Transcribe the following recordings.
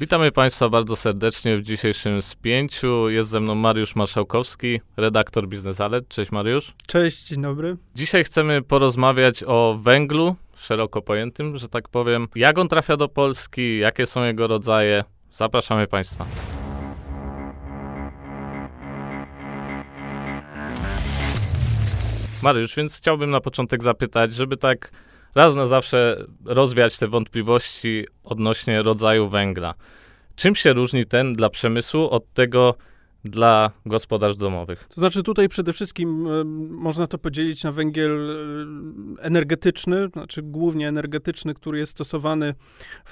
Witamy Państwa bardzo serdecznie w dzisiejszym spięciu. Jest ze mną Mariusz Marszałkowski, redaktor Biznes Alert. Cześć Mariusz. Cześć, dzień dobry. Dzisiaj chcemy porozmawiać o węglu, szeroko pojętym, że tak powiem. Jak on trafia do Polski, jakie są jego rodzaje. Zapraszamy Państwa. Mariusz, więc chciałbym na początek zapytać, żeby tak raz na zawsze rozwiać te wątpliwości odnośnie rodzaju węgla. Czym się różni ten dla przemysłu od tego dla gospodarstw domowych? To znaczy tutaj przede wszystkim można to podzielić na węgiel e, energetyczny, znaczy głównie energetyczny, który jest stosowany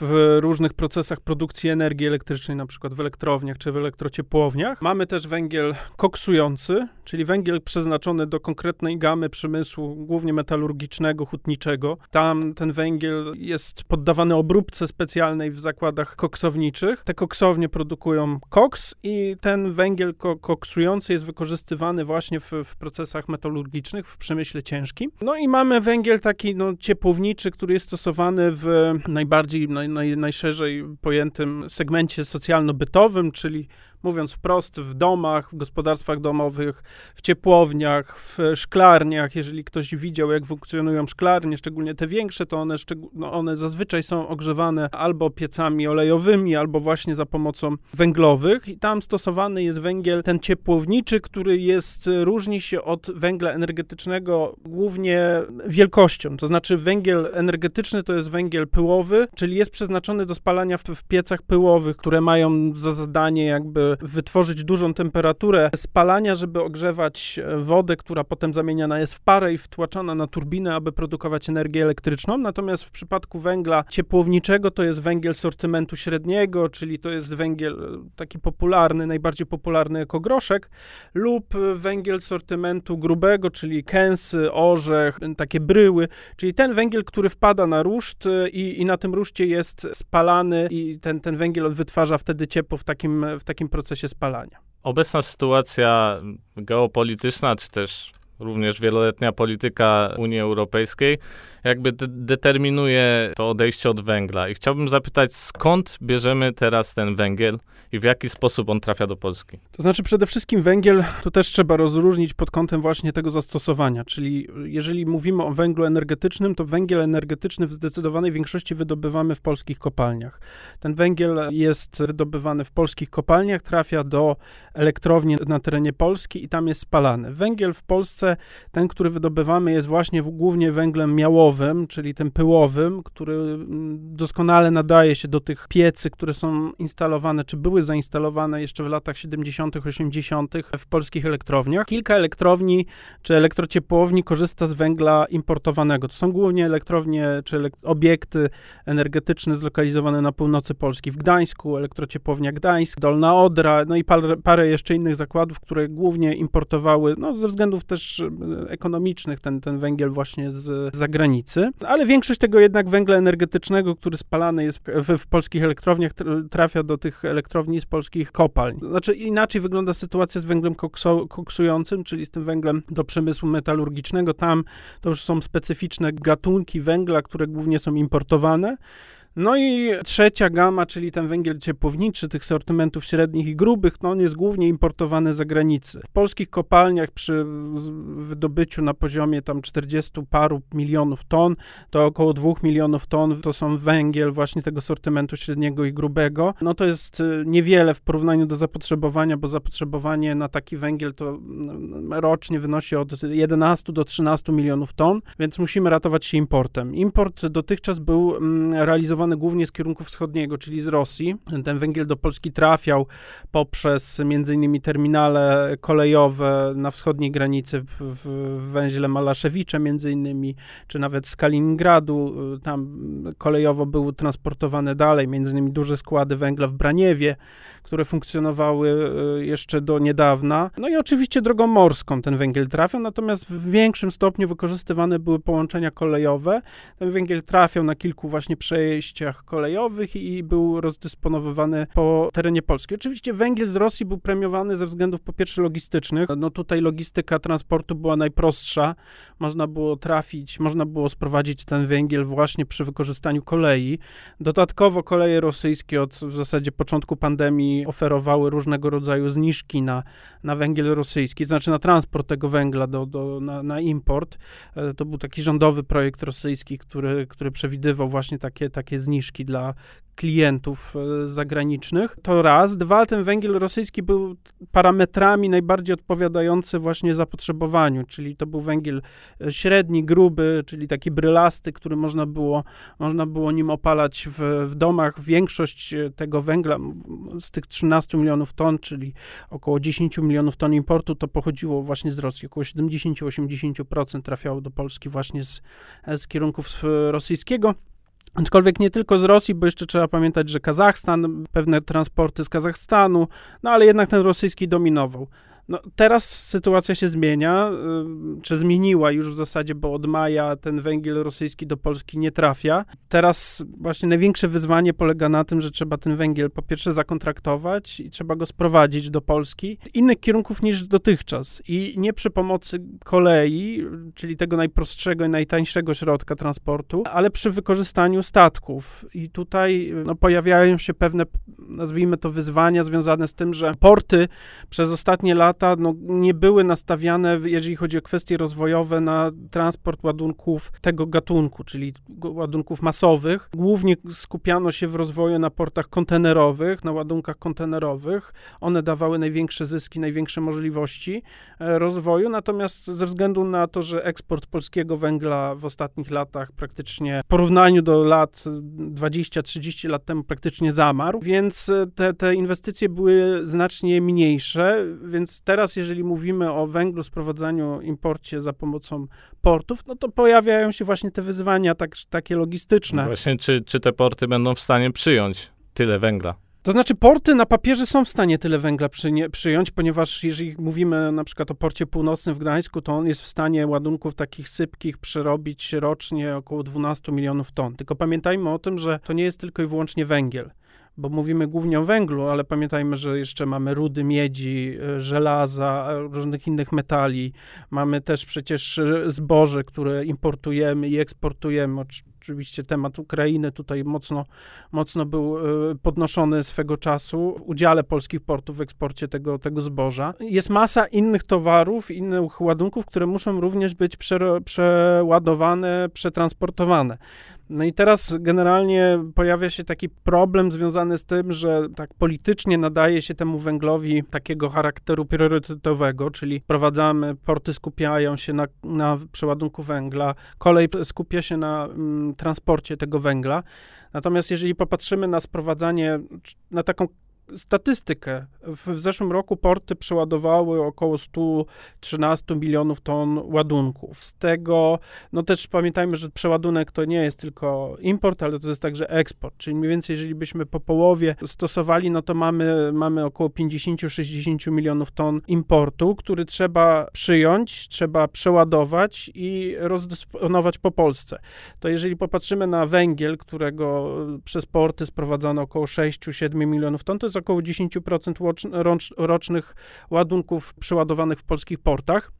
w różnych procesach produkcji energii elektrycznej, na przykład w elektrowniach czy w elektrociepłowniach. Mamy też węgiel koksujący, czyli węgiel przeznaczony do konkretnej gamy przemysłu, głównie metalurgicznego, hutniczego. Tam ten węgiel jest poddawany obróbce specjalnej w zakładach koksowniczych. Te koksownie produkują koks i ten węgiel węgiel koksujący jest wykorzystywany właśnie w, w, procesach metalurgicznych, w przemyśle ciężkim. No i mamy węgiel taki no, ciepłowniczy, który jest stosowany w najbardziej, naj, naj, najszerzej pojętym segmencie socjalno-bytowym, czyli mówiąc wprost, w domach, w gospodarstwach domowych, w ciepłowniach, w szklarniach. Jeżeli ktoś widział, jak funkcjonują szklarnie, szczególnie te większe, to one, no one zazwyczaj są ogrzewane albo piecami olejowymi, albo właśnie za pomocą węglowych. I tam stosowany jest węgiel ten ciepłowniczy, który jest, różni się od węgla energetycznego głównie wielkością. To znaczy węgiel energetyczny to jest węgiel pyłowy, czyli jest przeznaczony do spalania w, w piecach pyłowych, które mają za zadanie jakby wytworzyć dużą temperaturę spalania, żeby ogrzewać e, wodę, która potem zamieniana jest w parę i wtłaczana na turbinę, aby produkować energię elektryczną. Natomiast w przypadku węgla ciepłowniczego to jest węgiel sortymentu średniego, czyli to jest węgiel e, taki popularny, najbardziej popularny jako groszek, lub węgiel sortymentu grubego, czyli kęsy, orzech, takie bryły, czyli ten węgiel, który wpada na ruszt e, i, i na tym ruszcie jest spalany i ten, ten węgiel wytwarza wtedy ciepło w takim, w takim procesie procesie spalania. Obecna sytuacja geopolityczna, czy też również wieloletnia polityka Unii Europejskiej jakby de determinuje to odejście od węgla. I chciałbym zapytać, skąd bierzemy teraz ten węgiel i w jaki sposób on trafia do Polski? To znaczy przede wszystkim węgiel to też trzeba rozróżnić pod kątem właśnie tego zastosowania, czyli jeżeli mówimy o węglu energetycznym, to węgiel energetyczny w zdecydowanej większości wydobywamy w polskich kopalniach. Ten węgiel jest wydobywany w polskich kopalniach, trafia do elektrowni na terenie Polski i tam jest spalany. Węgiel w Polsce, ten, który wydobywamy jest właśnie głównie węglem miałowym, czyli tym pyłowym, który mm, doskonale nadaje się do tych piecy, które są instalowane, czy były zainstalowane jeszcze w latach 70., 80. w polskich elektrowniach. Kilka elektrowni czy elektrociepłowni korzysta z węgla importowanego. To są głównie elektrownie czy obiekty energetyczne zlokalizowane na północy Polski. W Gdańsku elektrociepłownia Gdańsk, Dolna Odra, no i parę, parę jeszcze innych zakładów, które głównie importowały, no ze względów też e, ekonomicznych, ten, ten węgiel właśnie z zagranicy granicy, ale większość tego jednak węgla energetycznego, który spalany jest w, w polskich elektrowniach, trafia do tych elektrowni z polskich kopalń. Znaczy inaczej wygląda sytuacja z węglem kokso, koksującym, czyli z tym węglem do przemysłu metalurgicznego. Tam to już są specyficzne gatunki węgla, które głównie są importowane. No i trzecia gama, czyli ten węgiel ciepłowniczy tych sortymentów średnich i grubych, no on jest głównie importowany za granicy. W polskich kopalniach przy wydobyciu na poziomie tam 40 paru milionów ton, to około 2 milionów ton to są węgiel właśnie tego sortymentu średniego i grubego. No to jest y, niewiele w porównaniu do zapotrzebowania, bo zapotrzebowanie na taki węgiel to mm, rocznie wynosi od 11 do 13 milionów ton, więc musimy ratować się importem. Import dotychczas był mm, głównie z kierunku wschodniego, czyli z Rosji. Ten węgiel do Polski trafiał poprzez innymi terminale kolejowe na wschodniej granicy w, węźle Malaszewicza między innymi, czy nawet z Kaliningradu. Tam kolejowo były transportowane dalej, innymi duże składy węgla w Braniewie, które funkcjonowały e, jeszcze do niedawna. No i oczywiście drogą morską ten węgiel trafiał, natomiast w większym stopniu wykorzystywane były połączenia kolejowe. Ten węgiel trafiał na kilku właśnie przejść przejściach kolejowych i był rozdysponowywany po terenie Polski. Oczywiście węgiel z Rosji był premiowany ze względów po pierwsze logistycznych. No tutaj logistyka transportu była najprostsza. Można było trafić, można było sprowadzić ten węgiel właśnie przy wykorzystaniu kolei. Dodatkowo koleje rosyjskie od w zasadzie początku pandemii oferowały różnego rodzaju zniżki na, na węgiel rosyjski, znaczy na transport tego węgla do, do, na, na import. E, to był taki rządowy projekt rosyjski, który, który przewidywał właśnie takie, takie zniżki dla klientów e, zagranicznych. To raz. Dwa, ten węgiel rosyjski był parametrami najbardziej odpowiadający właśnie zapotrzebowaniu, czyli to był węgiel e, średni, gruby, czyli taki brylasty, który można było, można było nim opalać w, w domach. Większość e, tego węgla z tych 13 milionów ton, czyli około 10 milionów ton importu, to pochodziło właśnie z Rosji. Około 70-80% trafiało do Polski właśnie z, z kierunków rosyjskiego. Aczkolwiek nie tylko z Rosji, bo jeszcze trzeba pamiętać, że Kazachstan, pewne transporty z Kazachstanu, no ale jednak ten rosyjski dominował. No, teraz sytuacja się zmienia, y, czy zmieniła już w zasadzie, bo od maja ten węgiel rosyjski do Polski nie trafia. Teraz właśnie największe wyzwanie polega na tym, że trzeba ten węgiel po pierwsze zakontraktować i trzeba go sprowadzić do Polski z innych kierunków niż dotychczas. I nie przy pomocy kolei, czyli tego najprostszego i najtańszego środka transportu, ale przy wykorzystaniu statków. I tutaj no, pojawiają się pewne, nazwijmy to, wyzwania związane z tym, że porty przez ostatnie lata lata no, nie były nastawiane, jeżeli chodzi o kwestie rozwojowe, na transport ładunków tego gatunku, czyli ładunków masowych. Głównie skupiano się w rozwoju na portach kontenerowych, na ładunkach kontenerowych. One dawały największe zyski, największe możliwości e, rozwoju, natomiast ze względu na to, że eksport polskiego węgla w ostatnich latach praktycznie w porównaniu do lat 20-30 lat temu praktycznie zamarł, więc te, te inwestycje były znacznie mniejsze, więc teraz, jeżeli mówimy o węglu, sprowadzaniu, imporcie za pomocą portów, no to pojawiają się właśnie te wyzwania tak, takie logistyczne. Właśnie, czy, czy te porty będą w stanie przyjąć tyle węgla? To znaczy, porty na papierze są w stanie tyle węgla przyjąć, ponieważ jeżeli mówimy na przykład o porcie północnym w Gdańsku, to on jest w stanie ładunków takich sypkich przerobić rocznie około 12 milionów ton. Tylko pamiętajmy o tym, że to nie jest tylko i wyłącznie węgiel bo mówimy głównie o węglu, ale pamiętajmy, że jeszcze mamy rudy miedzi, e, żelaza, e, różnych innych metali. Mamy też przecież zboże, które importujemy i eksportujemy. Oczywiście temat Ukrainy tutaj mocno, mocno był e, podnoszony swego czasu w udziale polskich portów w eksporcie tego, tego zboża. Jest masa innych towarów, innych ładunków, które muszą również być przeładowane, przetransportowane. No i teraz generalnie pojawia się taki problem związany z tym, że tak politycznie nadaje się temu węglowi takiego charakteru priorytetowego, czyli prowadzamy, porty skupiają się na, na przeładunku węgla, kolej skupia się na mm, transporcie tego węgla. Natomiast jeżeli popatrzymy na sprowadzanie, na taką statystykę. W, zeszłym roku porty przeładowały około 113 milionów ton ładunków. Z tego, no też pamiętajmy, że przeładunek to nie jest tylko import, ale to jest także eksport. Czyli mniej więcej, jeżeli byśmy po połowie stosowali, no to mamy, mamy około 50-60 milionów ton importu, który trzeba przyjąć, trzeba przeładować i rozdysponować po Polsce. To jeżeli popatrzymy na węgiel, którego przez porty sprowadzano około 6-7 milionów ton, to jest około 10% rocznych ładunków przeładowanych w polskich portach.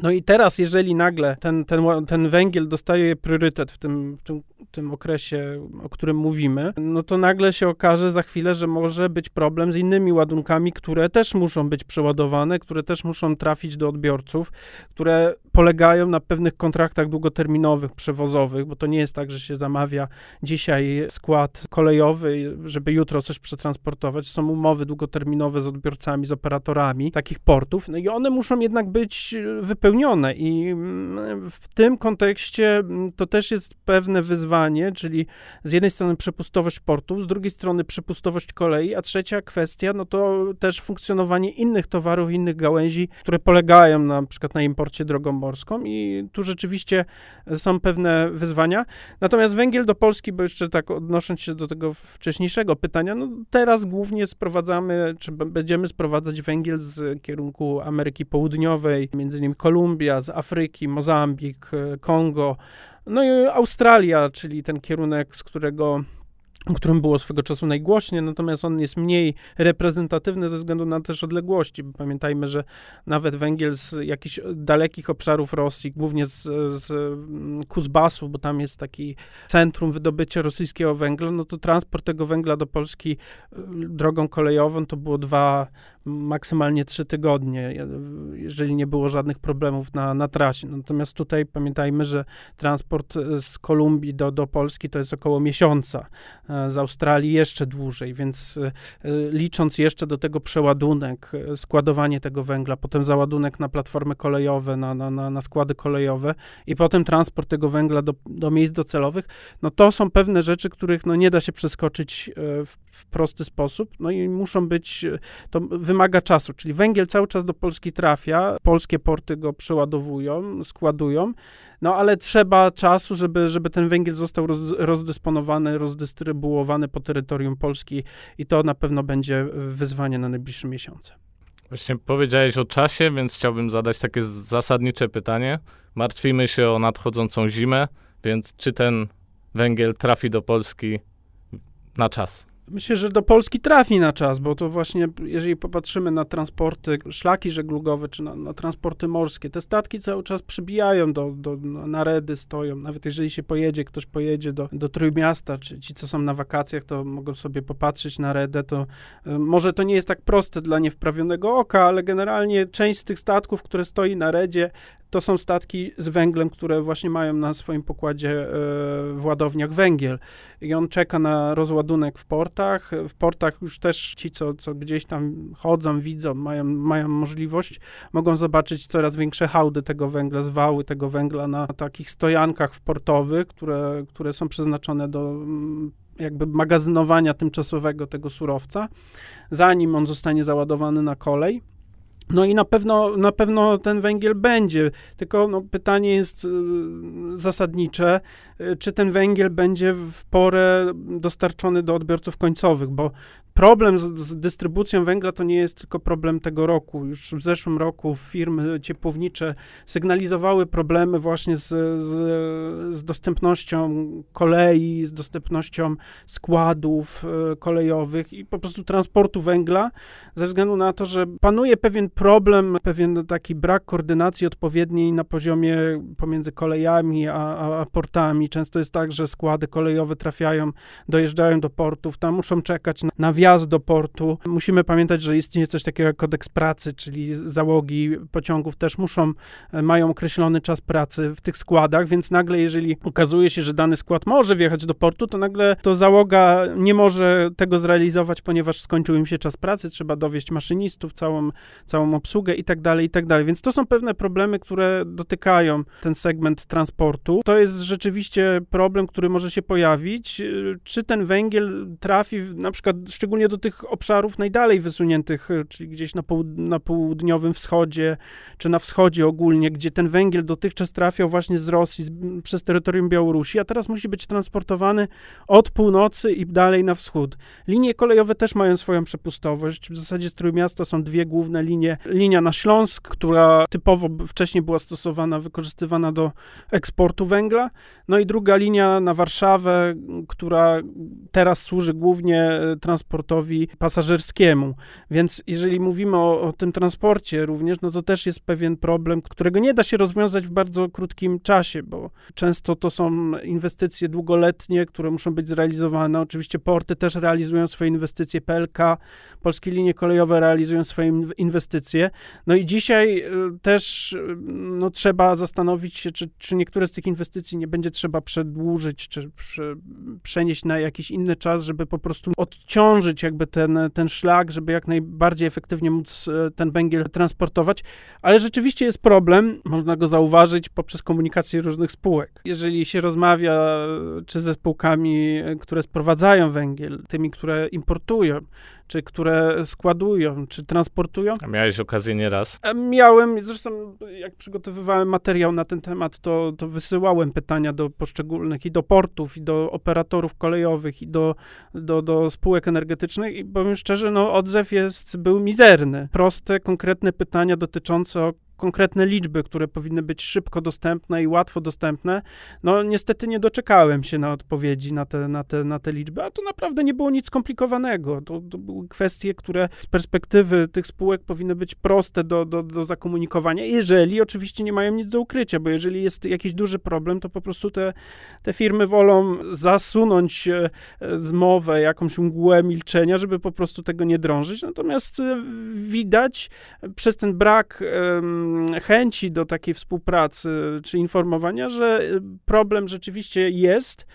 No i teraz, jeżeli nagle ten, ten, ten węgiel dostaje priorytet w tym, w tym, tym okresie, o którym mówimy, no to nagle się okaże za chwilę, że może być problem z innymi ładunkami, które też muszą być przeładowane, które też muszą trafić do odbiorców, które polegają na pewnych kontraktach długoterminowych, przewozowych, bo to nie jest tak, że się zamawia dzisiaj skład kolejowy, żeby jutro coś przetransportować. Są umowy długoterminowe z odbiorcami, z operatorami takich portów, no i one muszą jednak być wypełnione i mm, w tym kontekście mm, to też jest pewne wyzwanie, czyli z jednej strony przepustowość portów, z drugiej strony przepustowość kolei, a trzecia kwestia, no to też funkcjonowanie innych towarów, innych gałęzi, które polegają na, przykład na imporcie drogą morską i tu rzeczywiście są pewne wyzwania. Natomiast węgiel do Polski, bo jeszcze tak odnosząc się do tego wcześniejszego pytania, no teraz głównie sprowadzamy, czy będziemy sprowadzać węgiel z kierunku Ameryki Południowej, między innymi Kolumbia, z Afryki, Mozambik, Kongo, no i Australia, czyli ten kierunek, z którego którym było swego czasu najgłośniej, natomiast on jest mniej reprezentatywny ze względu na też odległości. Pamiętajmy, że nawet węgiel z jakichś dalekich obszarów Rosji, głównie z, z mm, Kuzbasu, bo tam jest taki centrum wydobycia rosyjskiego węgla, no to transport tego węgla do Polski y, drogą kolejową to było dwa maksymalnie trzy tygodnie, jeżeli nie było żadnych problemów na, na trasie. Natomiast tutaj pamiętajmy, że transport e, z Kolumbii do, do Polski to jest około miesiąca, e, z Australii jeszcze dłużej, więc e, licząc jeszcze do tego przeładunek, składowanie tego węgla, potem załadunek na platformy kolejowe, na, na, na, na składy kolejowe i potem transport tego węgla do, do miejsc docelowych, no to są pewne rzeczy, których no nie da się przeskoczyć w, w prosty sposób, no i muszą być, to wymaga czasu, czyli węgiel cały czas do Polski trafia, polskie porty go przeładowują, składują, no ale trzeba czasu, żeby, żeby ten węgiel został roz, rozdysponowany, rozdystrybuowany po terytorium Polski i to na pewno będzie wyzwanie na najbliższe miesiące. Właśnie powiedziałeś o czasie, więc chciałbym zadać takie zasadnicze pytanie. Martwimy się o nadchodzącą zimę, więc czy ten węgiel trafi do Polski na czas? Myślę, że do Polski trafi na czas, bo to właśnie, jeżeli popatrzymy na transporty, szlaki żeglugowe, czy na, na transporty morskie, te statki cały czas przybijają do, do, na redy, stoją. Nawet jeżeli się pojedzie, ktoś pojedzie do, do Trójmiasta, czy ci, co są na wakacjach, to mogą sobie popatrzeć na redę, to y, może to nie jest tak proste dla niewprawionego oka, ale generalnie część z tych statków, które stoi na redzie, to są statki z węglem, które właśnie mają na swoim pokładzie e, w ładowniach węgiel. I on czeka na rozładunek w portach. W portach już też ci, co, co gdzieś tam chodzą, widzą, mają, mają możliwość, mogą zobaczyć coraz większe hałdy tego węgla, zwały tego węgla na takich stojankach portowych, które, które są przeznaczone do mm, jakby magazynowania tymczasowego tego surowca, zanim on zostanie załadowany na kolej. No i na pewno, na pewno ten węgiel będzie, tylko no, pytanie jest y, zasadnicze, y, czy ten węgiel będzie w porę dostarczony do odbiorców końcowych, bo problem z, z, dystrybucją węgla to nie jest tylko problem tego roku. Już w zeszłym roku firmy ciepłownicze sygnalizowały problemy właśnie z, z, z dostępnością kolei, z dostępnością składów y, kolejowych i po prostu transportu węgla, ze względu na to, że panuje pewien problem, pewien taki brak koordynacji odpowiedniej na poziomie pomiędzy kolejami a, a, portami. Często jest tak, że składy kolejowe trafiają, dojeżdżają do portów, tam muszą czekać na, na wjazd do portu. Musimy pamiętać, że istnieje coś takiego jak kodeks pracy, czyli załogi pociągów też muszą, mają określony czas pracy w tych składach, więc nagle, jeżeli okazuje się, że dany skład może wjechać do portu, to nagle to załoga nie może tego zrealizować, ponieważ skończył im się czas pracy, trzeba dowieść maszynistów, całą, całą obsługę i tak dalej, i tak dalej. Więc to są pewne problemy, które dotykają ten segment transportu. To jest rzeczywiście problem, który może się pojawić. Czy ten węgiel trafi na przykład szczególnie do tych obszarów najdalej wysuniętych, czyli gdzieś na, na południowym wschodzie, czy na wschodzie ogólnie, gdzie ten węgiel dotychczas trafiał właśnie z Rosji, z, przez terytorium Białorusi, a teraz musi być transportowany od północy i dalej na wschód. Linie kolejowe też mają swoją przepustowość. W zasadzie z Trójmiasta są dwie główne linie linia na Śląsk, która typowo wcześniej była stosowana, wykorzystywana do eksportu węgla, no i druga linia na Warszawę, która teraz służy głównie e, transportowi pasażerskiemu. Więc jeżeli mówimy o, o tym transporcie również, no to też jest pewien problem, którego nie da się rozwiązać w bardzo krótkim czasie, bo często to są inwestycje długoletnie, które muszą być zrealizowane. Oczywiście porty też realizują swoje inwestycje, PLK, polskie linie kolejowe realizują swoje inwestycje. No i dzisiaj y, też y, no, trzeba zastanowić się, czy, czy niektóre z tych inwestycji nie będzie trzeba przedłużyć, czy prze, przenieść na jakiś inny czas, żeby po prostu odciążyć jakby ten, ten szlak, żeby jak najbardziej efektywnie móc y, ten węgiel transportować. Ale rzeczywiście jest problem, można go zauważyć poprzez komunikację różnych spółek. Jeżeli się rozmawia czy ze spółkami, które sprowadzają węgiel, tymi, które importują, czy które składują, czy transportują. A miałeś okazję nieraz? E, miałem, zresztą jak przygotowywałem materiał na ten temat, to, to wysyłałem pytania do poszczególnych i do portów, i do operatorów kolejowych, i do, do, do spółek energetycznych i powiem szczerze, no odzew jest, był mizerny. Proste, konkretne pytania dotyczące konkretne liczby, które powinny być szybko dostępne i łatwo dostępne, no niestety nie doczekałem się na odpowiedzi na te, na te, na te liczby, a to naprawdę nie było nic skomplikowanego. To, to były kwestie, które z perspektywy tych spółek powinny być proste do, do, do zakomunikowania, jeżeli oczywiście nie mają nic do ukrycia, bo jeżeli jest jakiś duży problem, to po prostu te, te firmy wolą zasunąć e, zmowę, jakąś mgłę milczenia, żeby po prostu tego nie drążyć. Natomiast e, widać przez ten brak chęci do takiej współpracy czy informowania, że e, problem rzeczywiście jest,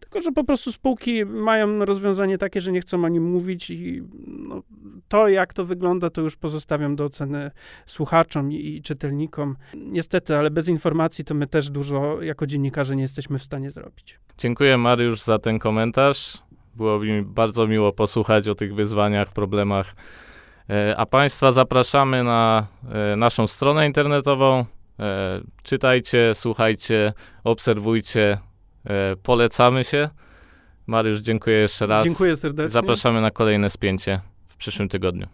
tylko, że po prostu spółki mają rozwiązanie takie, że nie chcą o nim mówić i no, to, jak to wygląda, to już pozostawiam do oceny słuchaczom i, i, czytelnikom. Niestety, ale bez informacji to my też dużo jako dziennikarze nie jesteśmy w stanie zrobić. Dziękuję Mariusz za ten komentarz. Było mi bardzo miło posłuchać o tych wyzwaniach, problemach. E, a Państwa zapraszamy na e, naszą stronę internetową. E, czytajcie, słuchajcie, obserwujcie polecamy się. Mariusz, dziękuję jeszcze raz. Dziękuję serdecznie. Zapraszamy na kolejne spięcie w przyszłym tygodniu.